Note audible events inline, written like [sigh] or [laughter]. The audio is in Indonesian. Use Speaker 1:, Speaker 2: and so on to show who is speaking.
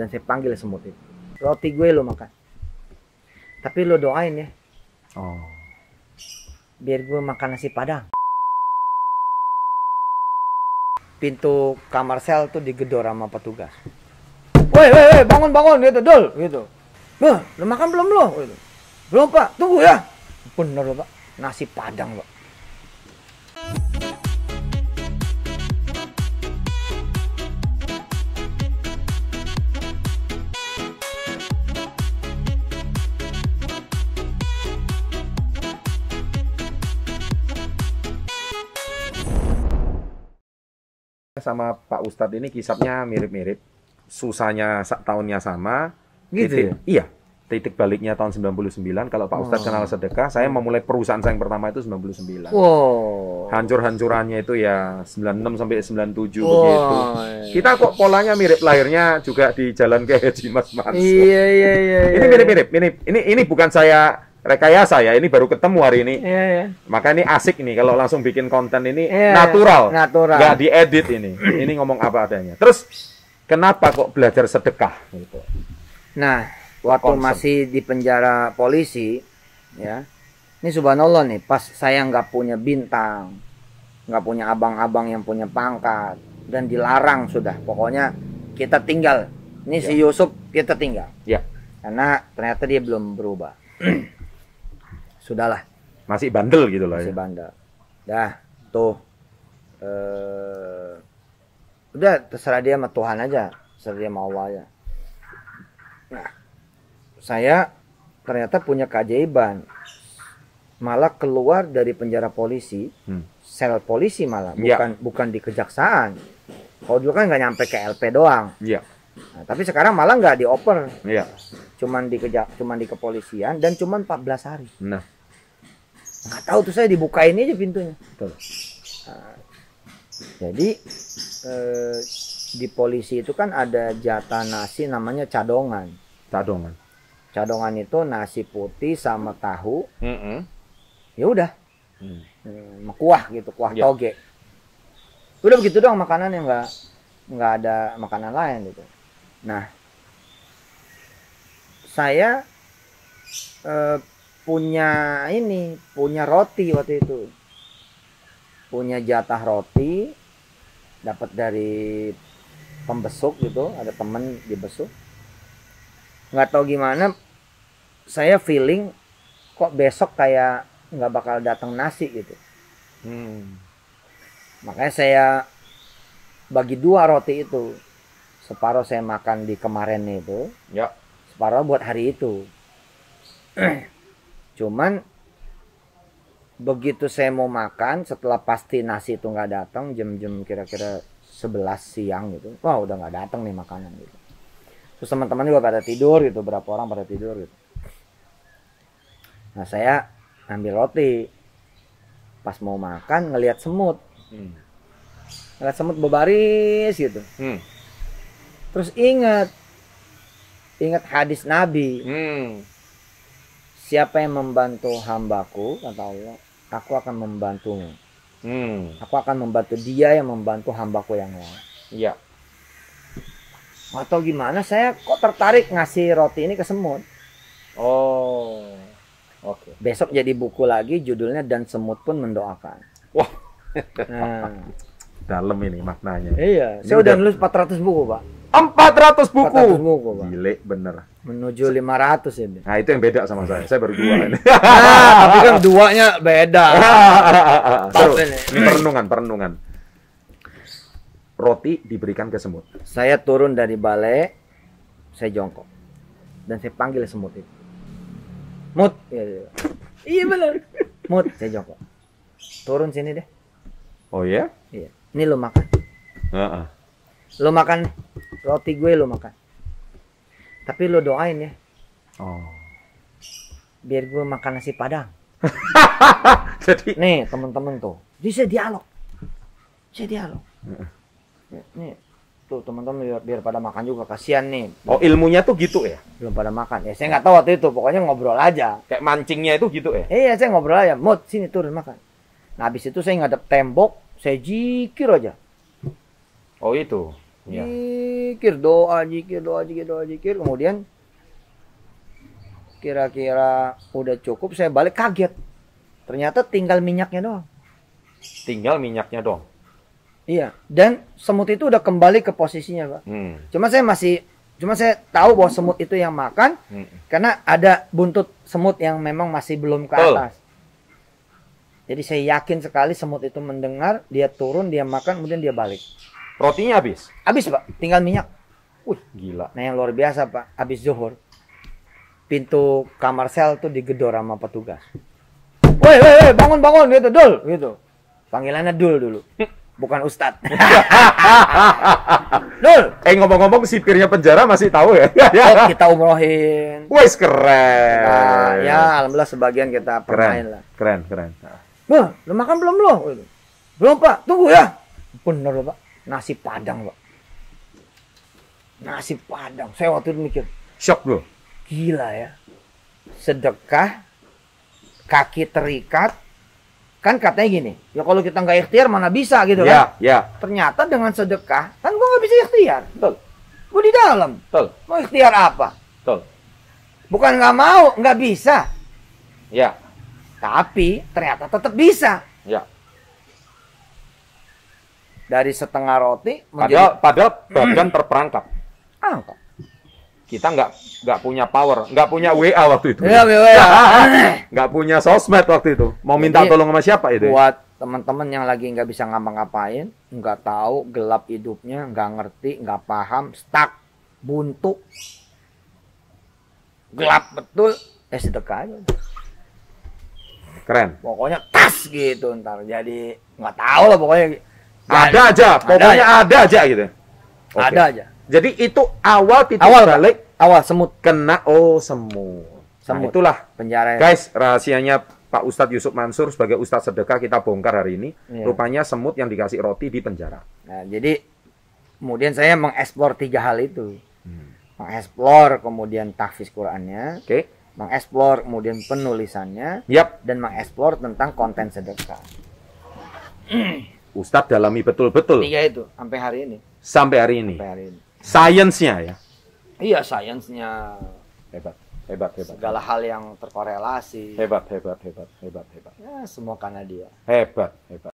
Speaker 1: dan saya panggil semut itu. Roti gue lo makan. Tapi lo doain ya,
Speaker 2: Oh.
Speaker 1: biar gue makan nasi padang. Pintu kamar sel tuh digedor sama petugas. Woi, woi, woi, bangun, bangun, gitu, dul, gitu. Wah, lo makan belum lo? Gitu. Belum pak, tunggu ya. Bener lo pak, nasi padang pak.
Speaker 2: Sama Pak Ustadz ini kisahnya mirip-mirip. Susahnya sa- tahunnya sama.
Speaker 1: Gitu
Speaker 2: titik, Iya. Titik baliknya tahun 99. Kalau Pak Ustadz
Speaker 1: Oh.
Speaker 2: kenal sedekah, saya memulai perusahaan saya yang pertama itu 99.
Speaker 1: Wow.
Speaker 2: Hancur-hancurannya itu ya 96 sampai 97
Speaker 1: Wah,
Speaker 2: begitu.
Speaker 1: iya.
Speaker 2: Kita kok polanya mirip lahirnya juga di Jalan Kiai Haji Mas Mansur.
Speaker 1: Iya, iya, iya.
Speaker 2: Ini mirip-mirip. Ini ini ini bukan saya rekayasa ya, ini baru ketemu hari ini.
Speaker 1: Iya, iya.
Speaker 2: Maka ini asik nih kalau langsung bikin konten ini
Speaker 1: Iya,
Speaker 2: natural.
Speaker 1: natural.
Speaker 2: Nggak diedit ini. ini ngomong apa adanya. Terus kenapa kok belajar sedekah gitu?
Speaker 1: Nah, waktu
Speaker 2: Konsep.
Speaker 1: masih di penjara polisi, ya, ini subhanallah nih, pas saya nggak punya bintang, nggak punya abang-abang yang punya pangkat, dan dilarang sudah, pokoknya kita tinggal. Ini si Yusuf kita tinggal,
Speaker 2: Ya,
Speaker 1: karena ternyata dia belum berubah. [clears throat] Sudahlah,
Speaker 2: masih bandel gitu loh
Speaker 1: masih
Speaker 2: ya.
Speaker 1: bandel. Dah, tuh, eh, udah terserah dia sama Tuhan aja, terserah dia sama Allah aja. Nah, saya ternyata punya keajaiban. Malah keluar dari penjara polisi,
Speaker 2: Hmm.
Speaker 1: sel polisi malah,
Speaker 2: Ya.
Speaker 1: bukan bukan di kejaksaan. Kalau dulu kan nggak nyampe ke LP doang.
Speaker 2: Iya,
Speaker 1: Nah, tapi sekarang malah nggak dioper,
Speaker 2: iya.
Speaker 1: cuman di kejak, cuman di kepolisian dan cuman 14 hari.
Speaker 2: Nah,
Speaker 1: Nggak tahu tuh saya dibukain aja pintunya.
Speaker 2: betul.
Speaker 1: Jadi eh, di polisi itu kan ada jatah nasi namanya cadongan.
Speaker 2: Cadongan.
Speaker 1: Cadongan itu nasi putih sama tahu.
Speaker 2: Mm-mm.
Speaker 1: Ya udah,
Speaker 2: Hmm.
Speaker 1: hmm, sama kuah gitu, kuah
Speaker 2: Ya.
Speaker 1: toge. Udah begitu doang makanan yang nggak nggak ada makanan lain gitu. Nah, saya eh, punya ini, punya roti waktu itu. Punya jatah roti dapat dari pembesuk gitu, ada temen dibesuk. Nggak tahu gimana saya feeling kok besok kayak nggak bakal datang nasi gitu.
Speaker 2: Hmm.
Speaker 1: Makanya saya bagi dua roti itu. Separuh saya makan di kemarin itu,
Speaker 2: Ya.
Speaker 1: separuh buat hari itu. [clears throat] Cuman begitu saya mau makan, setelah pasti nasi itu nggak datang, jam-jam kira-kira 11 siang gitu. Wah udah nggak datang nih makanan gitu. Terus teman-teman juga pada tidur gitu, berapa orang pada tidur gitu. Nah saya ambil roti. Pas mau makan ngelihat semut.
Speaker 2: Hmm.
Speaker 1: Ngeliat semut berbaris gitu.
Speaker 2: Hmm.
Speaker 1: Terus ingat ingat hadis Nabi,
Speaker 2: Hmm.
Speaker 1: Siapa yang membantu hambaku kata Allah, aku akan membantumu.
Speaker 2: Hmm.
Speaker 1: Aku akan membantu dia yang membantu hambaku yang lain.
Speaker 2: Iya.
Speaker 1: Atau gimana saya kok tertarik ngasih roti ini ke semut.
Speaker 2: Oh. Oke.
Speaker 1: Besok jadi buku lagi judulnya dan semut pun mendoakan.
Speaker 2: Wah.
Speaker 1: Nah, [laughs]
Speaker 2: Dalam ini maknanya.
Speaker 1: iya,
Speaker 2: Ini
Speaker 1: saya udah
Speaker 2: udah-
Speaker 1: nulis 400 buku, Pak.
Speaker 2: 400 buku.
Speaker 1: 400 buku, Pak.
Speaker 2: Gile bener.
Speaker 1: Menuju 500 ini.
Speaker 2: Nah, itu yang beda sama saya. Saya baru dua ini.
Speaker 1: Nah, [laughs] tapi kan duanya beda. [laughs]
Speaker 2: Seru.
Speaker 1: ini.
Speaker 2: Perenungan, perenungan. Roti diberikan ke semut.
Speaker 1: Saya turun dari balai, saya jongkok. Dan saya panggil semut itu. Mut. Iya, iya. Iya benar. Mut, saya jongkok. Turun sini deh.
Speaker 2: Oh ya?
Speaker 1: Iya. Ini lo makan.
Speaker 2: Heeh.
Speaker 1: Lo makan roti gue lo makan. Tapi lo doain ya,
Speaker 2: Oh.
Speaker 1: biar gue makan nasi padang. [laughs]
Speaker 2: Jadi
Speaker 1: Nih, temen-temen tuh. Saya dialog. Saya dialog. Nih, tuh teman-teman biar, biar pada makan juga kasihan nih.
Speaker 2: oh ilmunya tuh gitu ya.
Speaker 1: Belum pada makan. Ya saya nggak tahu waktu itu, pokoknya ngobrol aja.
Speaker 2: Kayak mancingnya itu gitu ya.
Speaker 1: Iya, saya ngobrol aja. Mut, sini turun makan. Nah, habis itu saya ngadep tembok, saya jikir aja.
Speaker 2: Oh itu.
Speaker 1: Zikir, doa, zikir, doa, zikir, doa, zikir. Kemudian kira-kira udah cukup, saya balik kaget. Ternyata tinggal minyaknya doang.
Speaker 2: Tinggal minyaknya dong.
Speaker 1: Iya, dan semut itu udah kembali ke posisinya, Pak.
Speaker 2: Hmm.
Speaker 1: Cuma saya masih cuma saya tahu bahwa semut itu yang makan
Speaker 2: Hmm.
Speaker 1: karena ada buntut semut yang memang masih belum ke atas. Jadi saya yakin sekali semut itu mendengar, dia turun, dia makan, kemudian dia balik.
Speaker 2: Rotinya habis.
Speaker 1: Habis, Pak. Tinggal minyak.
Speaker 2: Wih, gila.
Speaker 1: Nah, yang luar biasa, Pak. Habis zuhur. Pintu kamar sel tuh digedor sama petugas. Woi, woi, woi, bangun, bangun gitu, Dul, gitu. Panggilannya Dul dulu. Bukan Ustad. [laughs] Dul,
Speaker 2: Eh ngomong-ngomong sipirnya penjara masih tahu ya?
Speaker 1: oh, kita umrohin.
Speaker 2: Wes keren.
Speaker 1: Nah, ya alhamdulillah sebagian kita permain
Speaker 2: keren.
Speaker 1: lah.
Speaker 2: Keren, keren.
Speaker 1: Bah, lu makan belum lo? Belum pak, tunggu ya. Bener loh pak, nasi padang pak. Nasi padang. Saya waktu itu mikir,
Speaker 2: Shock bro.
Speaker 1: gila ya. Sedekah, kaki terikat. Kan katanya gini, ya kalau kita nggak ikhtiar mana bisa gitu kan.
Speaker 2: Ya, ya.
Speaker 1: Ternyata dengan sedekah, kan gua nggak bisa ikhtiar.
Speaker 2: Betul,
Speaker 1: Gua di dalam.
Speaker 2: betul,
Speaker 1: Mau ikhtiar apa?
Speaker 2: betul.
Speaker 1: Bukan nggak mau, nggak bisa.
Speaker 2: Ya,
Speaker 1: Tapi ternyata tetap bisa.
Speaker 2: ya.
Speaker 1: Dari setengah roti
Speaker 2: Padahal,
Speaker 1: menjadi
Speaker 2: padahal badan [clears throat] terperangkap.
Speaker 1: Ah.
Speaker 2: Kita nggak nggak punya power, nggak punya WA waktu itu.
Speaker 1: Iya, iya. [laughs] [clears throat]
Speaker 2: Nggak punya sosmed waktu itu. Mau minta
Speaker 1: Jadi,
Speaker 2: tolong sama siapa itu?
Speaker 1: Buat teman-teman yang lagi nggak bisa ngapa-ngapain, nggak tahu, gelap hidupnya, nggak ngerti, nggak paham, stuck, buntu, gelap betul, eh sedekah aja.
Speaker 2: Keren.
Speaker 1: Pokoknya tas gitu ntar. Jadi nggak tahu lah pokoknya.
Speaker 2: Ada aja, pokoknya ada aja gitu. Oke.
Speaker 1: Ada aja.
Speaker 2: Jadi itu awal titik
Speaker 1: Awal,
Speaker 2: balik
Speaker 1: Awal semut
Speaker 2: kena oh semut. Nah,
Speaker 1: Semut.
Speaker 2: itulah
Speaker 1: penjara.
Speaker 2: guys rahasianya Pak Ustadz Yusuf Mansur sebagai Ustadz sedekah kita bongkar hari ini.
Speaker 1: Iya.
Speaker 2: Rupanya semut yang dikasih roti di penjara.
Speaker 1: Nah, jadi kemudian saya mengeksplor tiga hal itu.
Speaker 2: Hmm.
Speaker 1: Mengeksplor kemudian tahfiz Qurannya,
Speaker 2: Oke.
Speaker 1: mengeksplor kemudian penulisannya,
Speaker 2: Yap,
Speaker 1: dan mengeksplor tentang konten sedekah. [clears throat]
Speaker 2: Ustadz dalami betul-betul
Speaker 1: Tiga itu sampai hari ini.
Speaker 2: sampai hari ini.
Speaker 1: Sampai hari ini.
Speaker 2: Sainsnya ya.
Speaker 1: Iya, sainsnya
Speaker 2: Hebat, hebat, hebat.
Speaker 1: segala hal yang terkorelasi.
Speaker 2: Hebat, hebat, hebat, hebat, hebat.
Speaker 1: Ya, semua karena dia.
Speaker 2: Hebat, hebat.